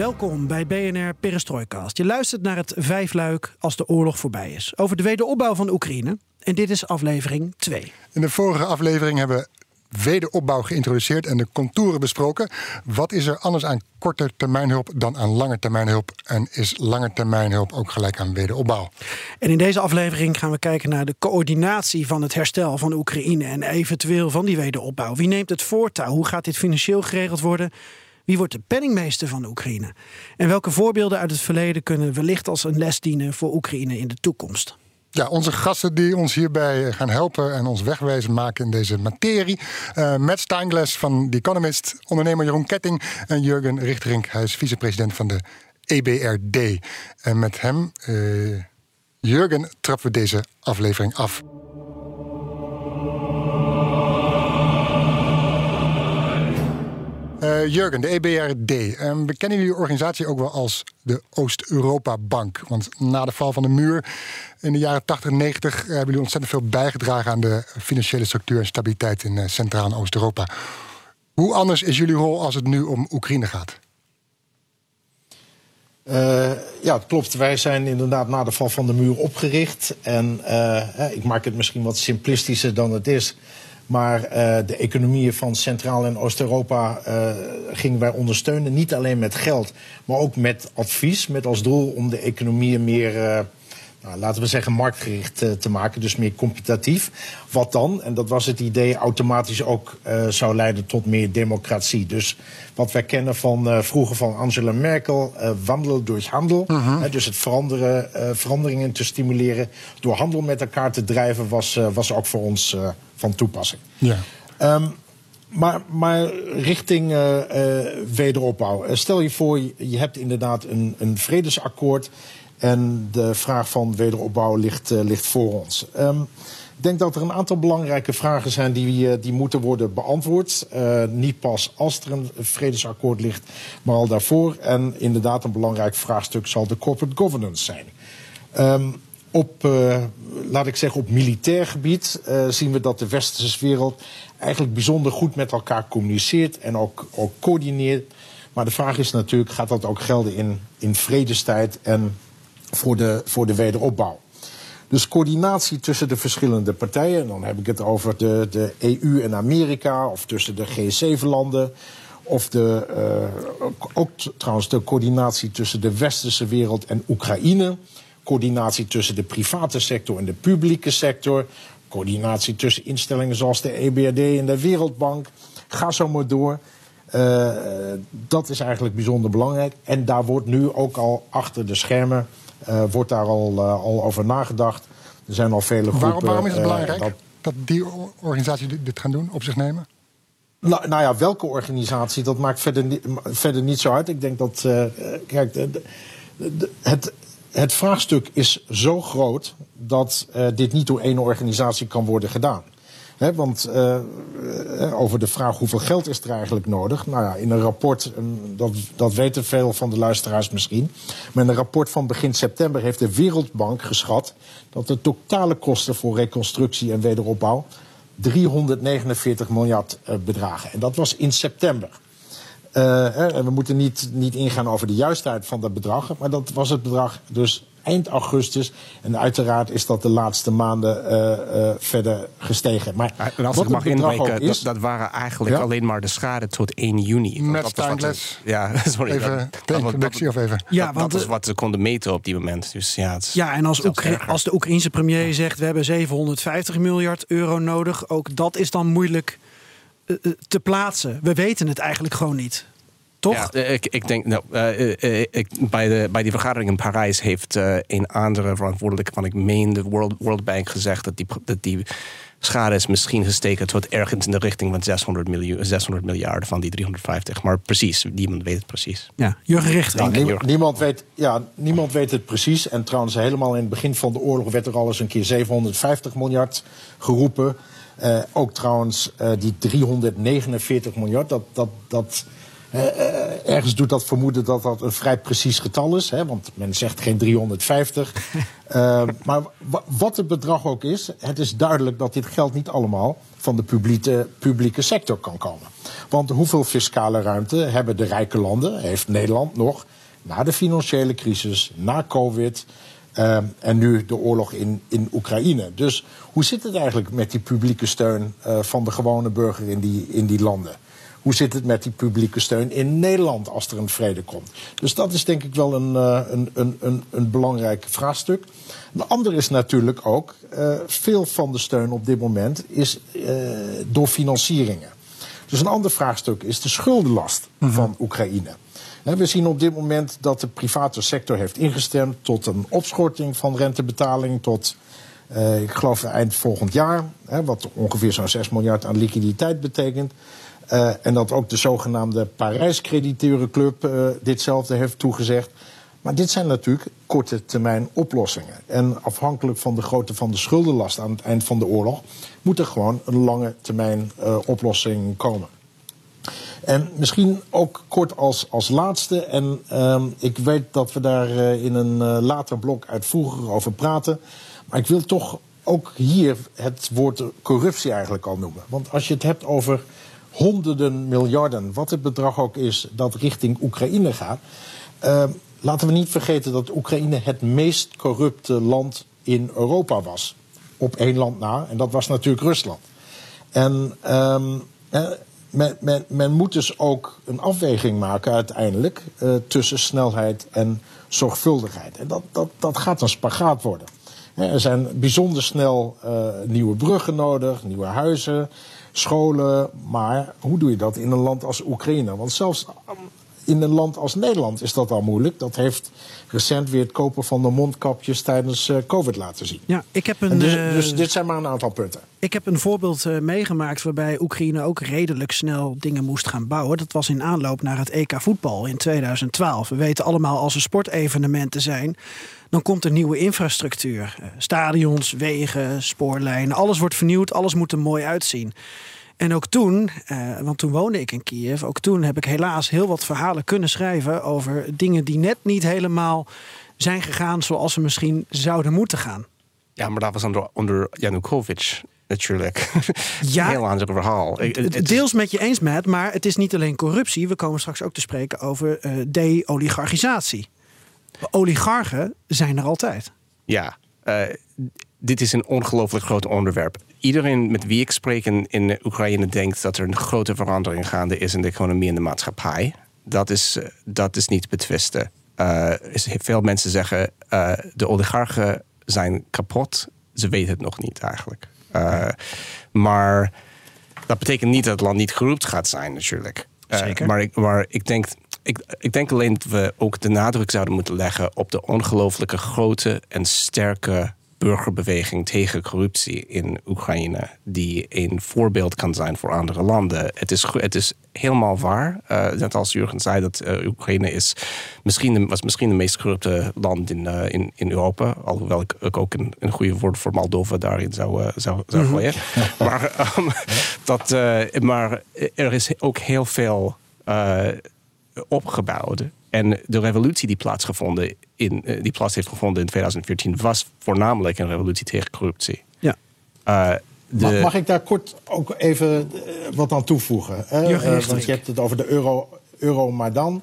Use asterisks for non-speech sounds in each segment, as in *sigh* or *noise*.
Welkom bij BNR Perestroikast. Je luistert naar het vijfluik als de oorlog voorbij is. Over de wederopbouw van Oekraïne. En dit is aflevering 2. In de vorige aflevering hebben we wederopbouw geïntroduceerd en de contouren besproken. Wat is er anders aan korte termijnhulp dan aan lange termijnhulp? En is lange termijnhulp ook gelijk aan wederopbouw? En in deze aflevering gaan we kijken naar de coördinatie van het herstel van Oekraïne en eventueel van die wederopbouw. Wie neemt het voortouw? Hoe gaat dit financieel geregeld worden? Wie wordt de penningmeester van Oekraïne? En welke voorbeelden uit het verleden kunnen wellicht als een les dienen voor Oekraïne in de toekomst? Ja, onze gasten die ons hierbij gaan helpen en ons wegwijzen maken in deze materie. Uh, Matt Steinglas van The Economist, ondernemer Jeroen Ketting en Jurgen Richterink. Hij is vicepresident van de EBRD. En met hem, uh, Jurgen, trappen we deze aflevering af. Uh, Jurgen, de EBRD. Um, we kennen jullie organisatie ook wel als de Oost-Europa-bank. Want na de val van de muur in de jaren 80 en 90 hebben jullie ontzettend veel bijgedragen aan de financiële structuur en stabiliteit in uh, Centraal- en Oost-Europa. Hoe anders is jullie rol als het nu om Oekraïne gaat? Uh, ja, het klopt. Wij zijn inderdaad na de val van de muur opgericht. En ik maak het misschien wat simplistischer dan het is. Maar uh, de economieën van Centraal- en Oost-Europa uh, gingen wij ondersteunen. Niet alleen met geld, maar ook met advies. Met als doel om de economieën meer, uh, nou, laten we zeggen, marktgericht te maken. Dus meer competitief. Wat dan, en dat was het idee, automatisch ook zou leiden tot meer democratie. Dus wat wij kennen van vroeger van Angela Merkel, wandelen door handel. -huh. dus het veranderen, veranderingen te stimuleren door handel met elkaar te drijven, was, was ook voor ons van toepassing. Ja. Um, maar, maar, richting uh, uh, wederopbouw. Stel je voor, je hebt inderdaad een, een vredesakkoord. En de vraag van wederopbouw ligt, uh, ligt voor ons. Um, ik denk dat er een aantal belangrijke vragen zijn die, die moeten worden beantwoord. niet pas als er een vredesakkoord ligt, maar al daarvoor. En inderdaad, een belangrijk vraagstuk zal de corporate governance zijn. Um, op, laat ik zeggen, op militair gebied zien we dat de westerse wereld eigenlijk bijzonder goed met elkaar communiceert en ook, ook coördineert. Maar de vraag is natuurlijk, gaat dat ook gelden in, in vredestijd en voor de, voor de wederopbouw? Dus coördinatie tussen de verschillende partijen, en dan heb ik het over de, de EU en Amerika, of tussen de G7-landen, of de, uh, ook trouwens de coördinatie tussen de westerse wereld en Oekraïne coördinatie tussen de private sector en de publieke sector, coördinatie tussen instellingen zoals de EBRD en de Wereldbank. Ga zo maar door. Uh, dat is eigenlijk bijzonder belangrijk. En daar wordt nu ook al achter de schermen uh, wordt daar al, uh, al over nagedacht. Er zijn al vele groepen. Waarom, waarom is het belangrijk dat, dat, die organisatie dit gaan doen, op zich nemen? Nou, nou ja, welke organisatie, dat maakt verder, niet, verder niet zo uit. Ik denk dat, kijk, de, de, het, het vraagstuk is zo groot dat dit niet door één organisatie kan worden gedaan. Want uh, over de vraag hoeveel geld is er eigenlijk nodig. Nou ja, in een rapport, dat, dat weten veel van de luisteraars misschien. Maar in een rapport van begin september heeft de Wereldbank geschat dat de totale kosten voor reconstructie en wederopbouw 349 miljard uh, bedragen. En dat was in september. Uh, en we moeten niet, niet ingaan over de juistheid van dat bedrag. Maar dat was het bedrag dus eind augustus. En uiteraard is dat de laatste maanden uh, uh, verder gestegen. Maar en als ik mag inbreken, is, dat, dat, waren eigenlijk ja? alleen maar de schade tot 1 juni. Met Steingles. *laughs* Ja, *laughs* sorry. Even of even. Ja, dat, want, dat is wat ze konden meten op die moment. Dus ja, het ja en als, Oekra als de Oekraïense premier ja. zegt... we hebben 750 miljard euro nodig... ook dat is dan moeilijk te plaatsen. We weten het eigenlijk gewoon niet. Toch? Ja, ik, ik denk, nou, uh, ik, bij, de, bij die vergadering in Parijs heeft uh, een andere verantwoordelijke van, ik meen, de World, World Bank gezegd dat die, dat die schade is misschien gesteken tot ergens in de richting van 600, miljoen, 600 miljard van die 350. Maar precies, niemand weet het precies. Ja, Jurgen Richter. Ja, niemand, weet, ja, niemand weet het precies. En trouwens, helemaal in het begin van de oorlog werd er al eens een keer 750 miljard geroepen. Uh, ook trouwens, uh, die 349 miljard, dat, dat, dat uh, ergens doet dat vermoeden dat dat een vrij precies getal is. Hè, want men zegt geen 350. *laughs* maar wat het bedrag ook is, het is duidelijk dat dit geld niet allemaal van de publieke, publieke sector kan komen. Want hoeveel fiscale ruimte hebben de rijke landen, heeft Nederland nog, na de financiële crisis, na COVID. Uh, en nu de oorlog in, in Oekraïne. Dus hoe zit het eigenlijk met die publieke steun uh, van de gewone burger in die, in die landen? Hoe zit het met die publieke steun in Nederland als er een vrede komt? Dus dat is denk ik wel een, uh, een, een, een, een belangrijk vraagstuk. De andere is natuurlijk ook, veel van de steun op dit moment is door financieringen. Dus een ander vraagstuk is de schuldenlast mm -hmm. van Oekraïne. We zien op dit moment dat de private sector heeft ingestemd tot een opschorting van rentebetaling tot, uh, ik geloof, eind volgend jaar. Hè, wat ongeveer zo'n 6 miljard aan liquiditeit betekent. Uh, en dat ook de zogenaamde Parijs-crediteurenclub uh, ditzelfde heeft toegezegd. Maar dit zijn natuurlijk korte termijn oplossingen. En afhankelijk van de grootte van de schuldenlast aan het eind van de oorlog, moet er gewoon een lange termijn oplossing komen. En misschien ook kort als, als laatste, en uh, ik weet dat we daar uh, in een uh, later blok uitvoeriger over praten. Maar ik wil toch ook hier het woord corruptie eigenlijk al noemen. Want als je het hebt over honderden miljarden, wat het bedrag ook is dat richting Oekraïne gaat. Uh, laten we niet vergeten dat Oekraïne het meest corrupte land in Europa was. Op één land na, en dat was natuurlijk Rusland. En um, men, men, men, moet dus ook een afweging maken uiteindelijk uh, tussen snelheid en zorgvuldigheid. En dat, dat, dat gaat een spagaat worden. Er zijn bijzonder snel uh, nieuwe bruggen nodig, nieuwe huizen, scholen. Maar hoe doe je dat in een land als Oekraïne? Want zelfs in een land als Nederland is dat al moeilijk. Dat heeft recent weer het kopen van de mondkapjes tijdens uh, COVID laten zien. Ja, ik heb een, dus, dus, dit zijn maar een aantal punten. Ik heb een voorbeeld uh, meegemaakt waarbij Oekraïne ook redelijk snel dingen moest gaan bouwen. Dat was in aanloop naar het EK voetbal in 2012. We weten allemaal als er sportevenementen zijn dan komt er nieuwe infrastructuur. Stadions, wegen, spoorlijnen, alles wordt vernieuwd, alles moet er mooi uitzien. En ook toen, eh, want toen woonde ik in Kiev, ook toen heb ik helaas heel wat verhalen kunnen schrijven over dingen die net niet helemaal zijn gegaan zoals ze misschien zouden moeten gaan. Ja, maar dat was onder, onder Janukovic natuurlijk. *laughs* Ja, heel ander verhaal. Deels met je eens, Matt, maar het is niet alleen corruptie. We komen straks ook te spreken over uh, de-oligarchisatie. Oligarchen zijn er altijd. Ja, uh, dit is een ongelooflijk groot onderwerp. Iedereen met wie ik spreek in, in, Oekraïne denkt dat er een grote verandering gaande is in de economie en de maatschappij. Dat is, eh, dat is niet betwisten. Uh, veel mensen zeggen uh, de oligarchen zijn kapot. Ze weten het nog niet eigenlijk. Uh, maar dat betekent niet dat het land niet geroept gaat zijn natuurlijk. Zeker. Maar ik, maar ik denk ik, ik, denk alleen dat we ook de nadruk zouden moeten leggen op de ongelooflijke grote en sterke burgerbeweging tegen corruptie in Oekraïne, die een voorbeeld kan zijn voor andere landen. Het is, het is helemaal waar. Uh, net als Jurgen zei, dat uh, Oekraïne is misschien de, was misschien de meest corrupte land in, uh, in, in Europa. Alhoewel ik, ik ook een, een goede woord voor Moldova daarin zou, zou, zou mhm. gooien. *laughs* maar, um, dat, maar er is ook heel veel opgebouwd. En de revolutie die plaatsgevonden in, uh, die plaats heeft gevonden in 2014 was voornamelijk een revolutie tegen corruptie. Ja. Uh, de... mag, mag, ik daar kort ook even uh, wat aan toevoegen? want je hebt het over de euro, Euromaidan.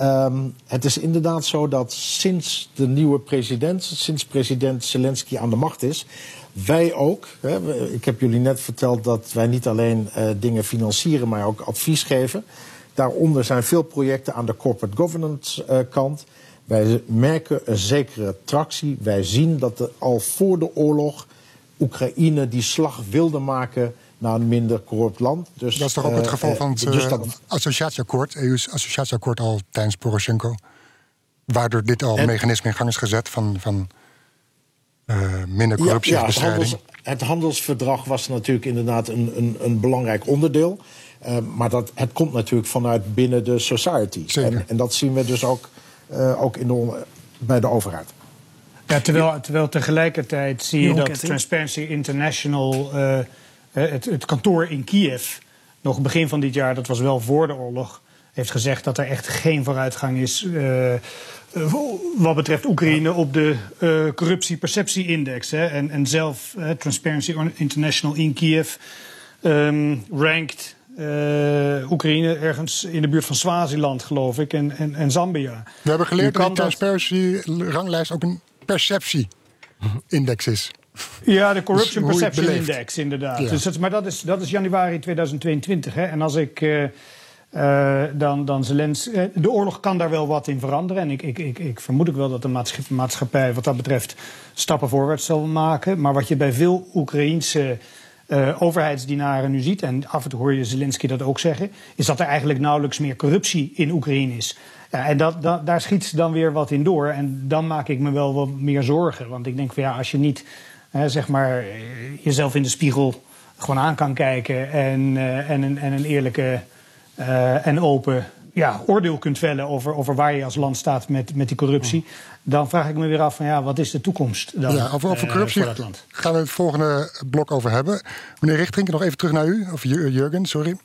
Um, het is inderdaad zo dat sinds de nieuwe president, sinds president Zelensky aan de macht is, wij ook. Hè, ik heb jullie net verteld dat wij niet alleen dingen financieren, maar ook advies geven. Daaronder zijn veel projecten aan de corporate governance uh, kant. Wij merken een zekere tractie. Wij zien dat er al voor de oorlog Oekraïne die slag wilde maken naar een minder corrupt land. Dus, dat is toch ook het eh, geval uh, van het dus dat... associatieakkoord, EU's associatieakkoord al tijdens Poroshenko. Waardoor dit al en... mechanisme in gang is gezet van, van minder corruptiebestrijding. Ja, het, het, handelsverdrag was natuurlijk inderdaad een, een, een belangrijk onderdeel. Uh, maar dat, het komt natuurlijk vanuit binnen de society. En, en, dat zien we dus ook, uh, ook in de, bij de overheid. Ja, terwijl, terwijl tegelijkertijd zie je dat Transparency International, uh, het, het kantoor in Kiev, nog begin van dit jaar, dat was wel voor de oorlog, heeft gezegd dat er echt geen vooruitgang is uh, wat betreft Oekraïne op de uh, corruptieperceptie-index. En, en zelf, Transparency International in Kiev, um, rankt Oekraïne ergens in de buurt van Swaziland, geloof ik, en, en, en Zambia. We hebben geleerd dat de Transparency-ranglijst ook een perceptie-index is. Ja, de Corruption dus Perception Index, inderdaad. Dus dat, maar dat is, dat is januari 2022. Hè. En als ik. Uh, uh, dan, dan Zelensky, uh, de oorlog kan daar wel wat in veranderen. En ik, ik, ik, ik vermoed ook wel dat de maatschappij wat dat betreft stappen voorwaarts zal maken. Maar wat je bij veel Oekraïense uh, overheidsdienaren nu ziet, en af en toe hoor je Zelensky dat ook zeggen, is dat er eigenlijk nauwelijks meer corruptie in Oekraïne is. Ja, en dat, daar schiet dan weer wat in door. En dan maak ik me wel wat meer zorgen. Want ik denk van ja, als je niet zeg maar, jezelf in de spiegel gewoon aan kan kijken en, uh, en, een, en een eerlijke en open ja, oordeel kunt vellen over, over waar je als land staat met, met die corruptie. Dan vraag ik me weer af van ja, wat is de toekomst dan ja, over, over corruptie uh, land? gaan we het volgende blok over hebben. Meneer Richtering, nog even terug naar u. Of Jurgen, sorry.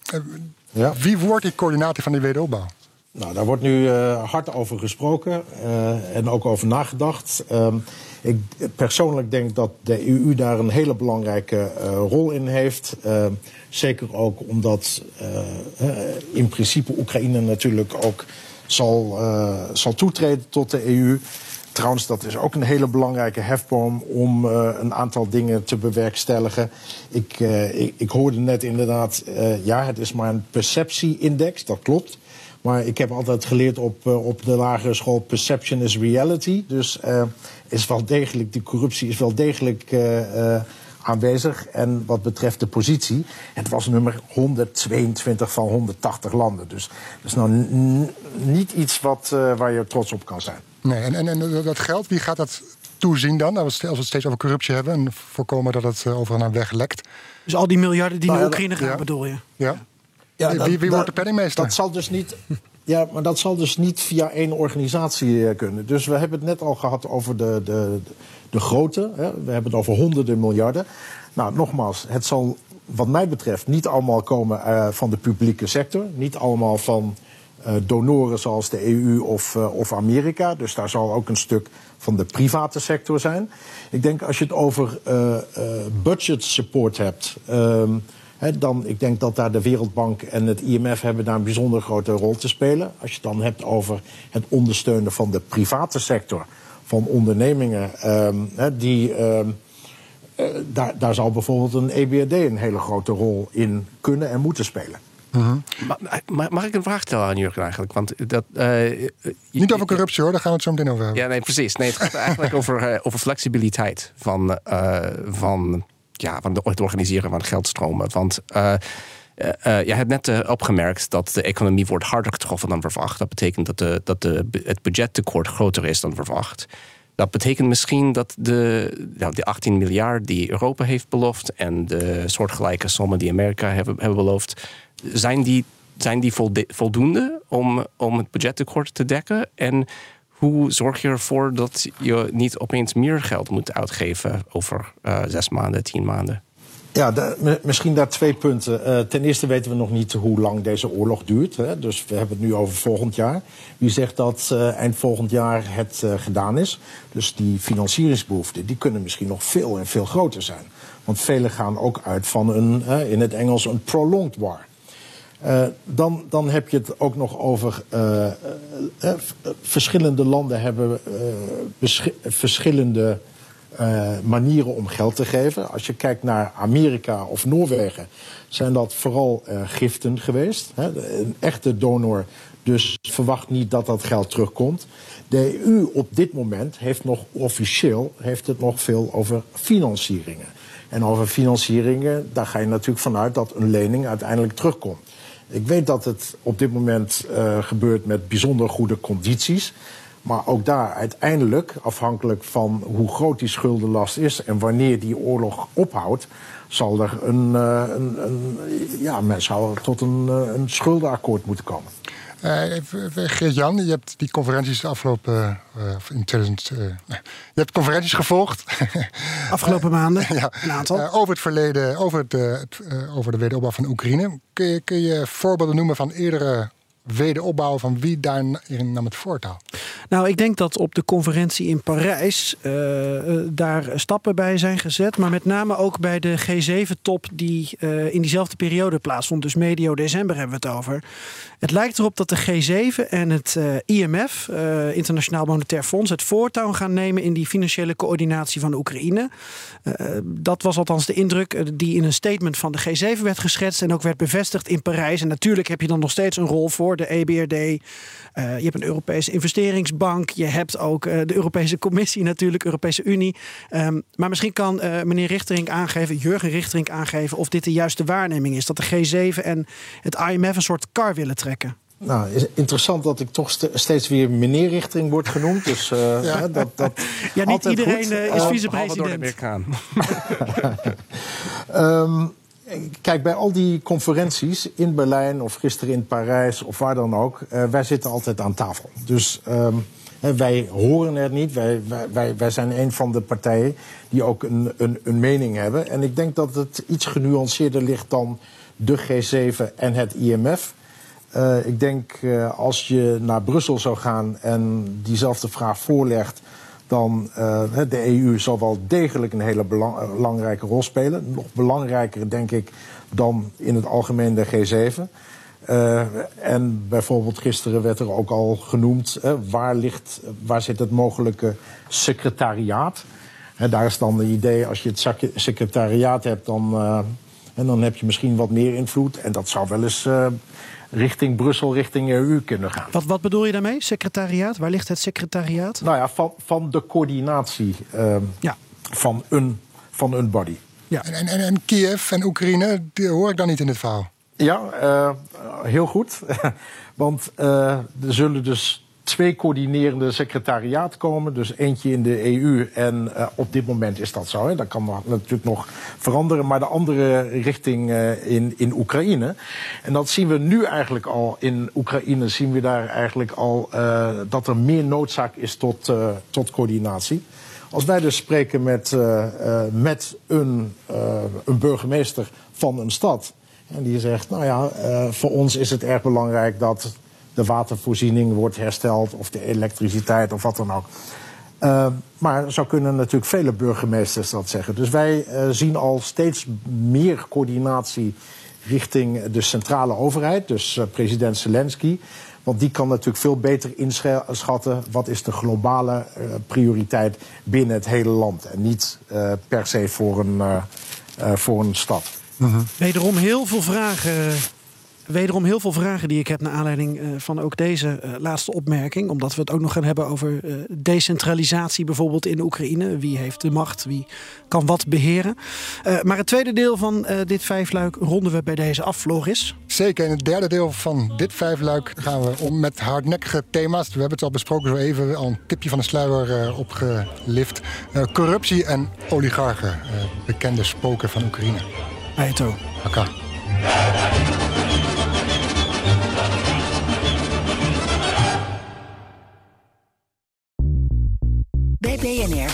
Ja. Wie wordt die coördinator van die wederopbouw? Nou, daar wordt nu uh, hard over gesproken uh, en ook over nagedacht. Uh, ik persoonlijk denk dat de EU daar een hele belangrijke rol in heeft. zeker ook omdat in principe Oekraïne natuurlijk ook zal, zal toetreden tot de EU. Trouwens, dat is ook een hele belangrijke hefboom om een aantal dingen te bewerkstelligen. Ik, ik, ik, hoorde net inderdaad, ja, het is maar een perceptie-index, dat klopt. Maar ik heb altijd geleerd op, uh, op de lagere school: perception is reality. Dus uh, is wel degelijk, die corruptie is wel degelijk uh, aanwezig. En wat betreft de positie, het was nummer 122 van 180 landen. Dus dat is nou niet iets wat, waar je trots op kan zijn. Nee, en, en, en dat geld, wie gaat dat toezien dan? Als we het steeds over corruptie hebben en voorkomen dat het overal naar weg lekt. Dus al die miljarden die nou, naar Oekraïne gaan, ja. bedoel je? Ja. Ja, wie, wie dat, wordt de penningmeester? Dat zal dus niet. Ja, maar dat zal dus niet via één organisatie kunnen. Dus we hebben het net al gehad over de, de, de grootte. Hè. We hebben het over honderden miljarden. Nou, nogmaals, het zal wat mij betreft niet allemaal komen uh, van de publieke sector. Niet allemaal van uh, donoren zoals de EU of, uh, of Amerika. Dus daar zal ook een stuk van de private sector zijn. Ik denk als je het over budget support hebt. Ehm, He, dan, ik denk dat daar de Wereldbank en het IMF hebben daar een bijzonder grote rol te spelen. Als je het dan hebt over het ondersteunen van de private sector, van ondernemingen, um, he, die. Um, uh, daar, daar zal bijvoorbeeld een EBRD een hele grote rol in kunnen en moeten spelen. Uh -huh. Mag ik een vraag stellen aan Jurgen eigenlijk? Want dat, uh, Niet over corruptie hoor, daar gaan we het zo meteen over hebben. Ja, nee, precies. Nee, het gaat eigenlijk over, uh, over flexibiliteit van, van ja, van het organiseren van geldstromen. Want uh, uh, je hebt net opgemerkt dat de economie wordt harder getroffen dan verwacht. Dat betekent dat, de, dat de, het budgettekort groter is dan verwacht. Dat betekent misschien dat de, nou, de 18 miljard die Europa heeft beloofd en de soortgelijke sommen die Amerika hebben, hebben beloofd, zijn die, zijn die voldoende om, om het budgettekort te dekken? En hoe zorg je ervoor dat je niet opeens meer geld moet uitgeven over uh, zes maanden, tien maanden? Ja, misschien daar twee punten. Uh, ten eerste weten we nog niet hoe lang deze oorlog duurt. Dus we hebben het nu over volgend jaar. Wie zegt dat uh, eind volgend jaar het gedaan is? Dus die financieringsbehoeften die kunnen misschien nog veel en veel groter zijn. Want velen gaan ook uit van een, in het Engels, een prolonged war. Uh, dan, dan heb je het ook nog over. Uh, uh, verschillende landen hebben verschillende manieren om geld te geven. Als je kijkt naar Amerika of Noorwegen, zijn dat vooral giften geweest. Hè? Een echte donor, dus verwacht niet dat dat geld terugkomt. De EU op dit moment heeft nog officieel heeft het nog veel over financieringen. En over financieringen, daar ga je natuurlijk vanuit dat een lening uiteindelijk terugkomt. Ik weet dat het op dit moment uh, gebeurt met bijzonder goede condities. Maar ook daar uiteindelijk, afhankelijk van hoe groot die schuldenlast is en wanneer die oorlog ophoudt, zal er een, uh, een, een ja, men zou tot een, een schuldenakkoord moeten komen. Uh, Geert-Jan, je hebt die conferenties afgelopen uh, in 2000. Uh, je hebt conferenties gevolgd. *laughs* Afgelopen maanden, ja, een aantal. over het verleden, over, het over de wederopbouw van Oekraïne. Kun je, kun je voorbeelden noemen van eerdere wederopbouw van wie daarin nam het voortouw? Nou, ik denk dat op de conferentie in Parijs uh, daar stappen bij zijn gezet. Maar met name ook bij de G7-top die uh, in diezelfde periode plaatsvond. Dus medio december hebben we het over. Het lijkt erop dat de G7 en het IMF, Internationaal Monetair Fonds, het voortouw gaan nemen in die financiële coördinatie van de Oekraïne. dat was althans de indruk die in een statement van de G7 werd geschetst en ook werd bevestigd in Parijs. En natuurlijk heb je dan nog steeds een rol voor de EBRD. je hebt een Europese investeringsbank. Je hebt ook de Europese Commissie natuurlijk, Europese Unie. Um, maar misschien kan meneer Richtering aangeven, Jurgen Richtering aangeven, of dit de juiste waarneming is. Dat de G7 en het IMF een soort kar willen trekken. Nou, is interessant dat ik toch steeds weer meneer Richting wordt genoemd. Dus uh, ja. dat, dat *laughs* ja, niet iedereen goed. is vicepresident. um, *laughs* *laughs* Kijk, bij al die conferenties in Berlijn of gisteren in Parijs of waar dan ook, uh, wij zitten altijd aan tafel. Dus um, wij horen er niet. Wij, wij, wij zijn een van de partijen die ook een, een, een mening hebben. En ik denk dat het iets genuanceerder ligt dan de G7 en het IMF. Uh, ik denk als je naar Brussel zou gaan en diezelfde vraag voorlegt, dan uh, de EU zal wel degelijk een hele belang, belangrijke rol spelen. Nog belangrijker, denk ik, dan in het algemeen de G7. Uh, en bijvoorbeeld gisteren werd er ook al genoemd waar, ligt, waar zit het mogelijke secretariaat. Daar is dan het idee, als je het secretariaat hebt, dan, en dan heb je misschien wat meer invloed. En dat zou wel eens richting Brussel, richting EU kunnen gaan. Wat, wat bedoel je daarmee, secretariaat? Waar ligt het secretariaat? Nou ja, van, van de coördinatie ja. van, een, van een body. Ja. En, en, en Kiev en Oekraïne, die hoor ik dan niet in het verhaal. Ja, uh, heel goed. *laughs* Want uh, er zullen dus twee coördinerende secretariaat komen. Dus eentje in de EU. En uh, op dit moment is dat zo. Hè. Dat kan natuurlijk nog veranderen. Maar de andere richting in, in Oekraïne. En dat zien we nu eigenlijk al in Oekraïne. Zien we daar eigenlijk al dat er meer noodzaak is tot, tot coördinatie. Als wij dus spreken met, met een, een burgemeester van een stad. En die zegt, nou ja, voor ons is het erg belangrijk dat de watervoorziening wordt hersteld of de elektriciteit of wat dan ook. Uh, maar zo kunnen natuurlijk vele burgemeesters dat zeggen. Dus wij uh, zien al steeds meer coördinatie richting de centrale overheid, dus president Zelensky. Want die kan natuurlijk veel beter inschatten wat is de globale prioriteit binnen het hele land. En niet per se voor een, voor een stad. Uh-huh. Wederom heel veel vragen. Wederom heel veel vragen die ik heb naar aanleiding uh, van ook deze uh, laatste opmerking. Omdat we het ook nog gaan hebben over uh, decentralisatie bijvoorbeeld in Oekraïne. Wie heeft de macht? Wie kan wat beheren? maar het tweede deel van dit vijfluik ronden we bij deze af, Floris. Zeker. In het derde deel van dit vijfluik gaan we om met hardnekkige thema's. We hebben het al besproken zo even, al een tipje van de sluier opgelift. corruptie en oligarchen, bekende spoken van Oekraïne. Aito. Oké.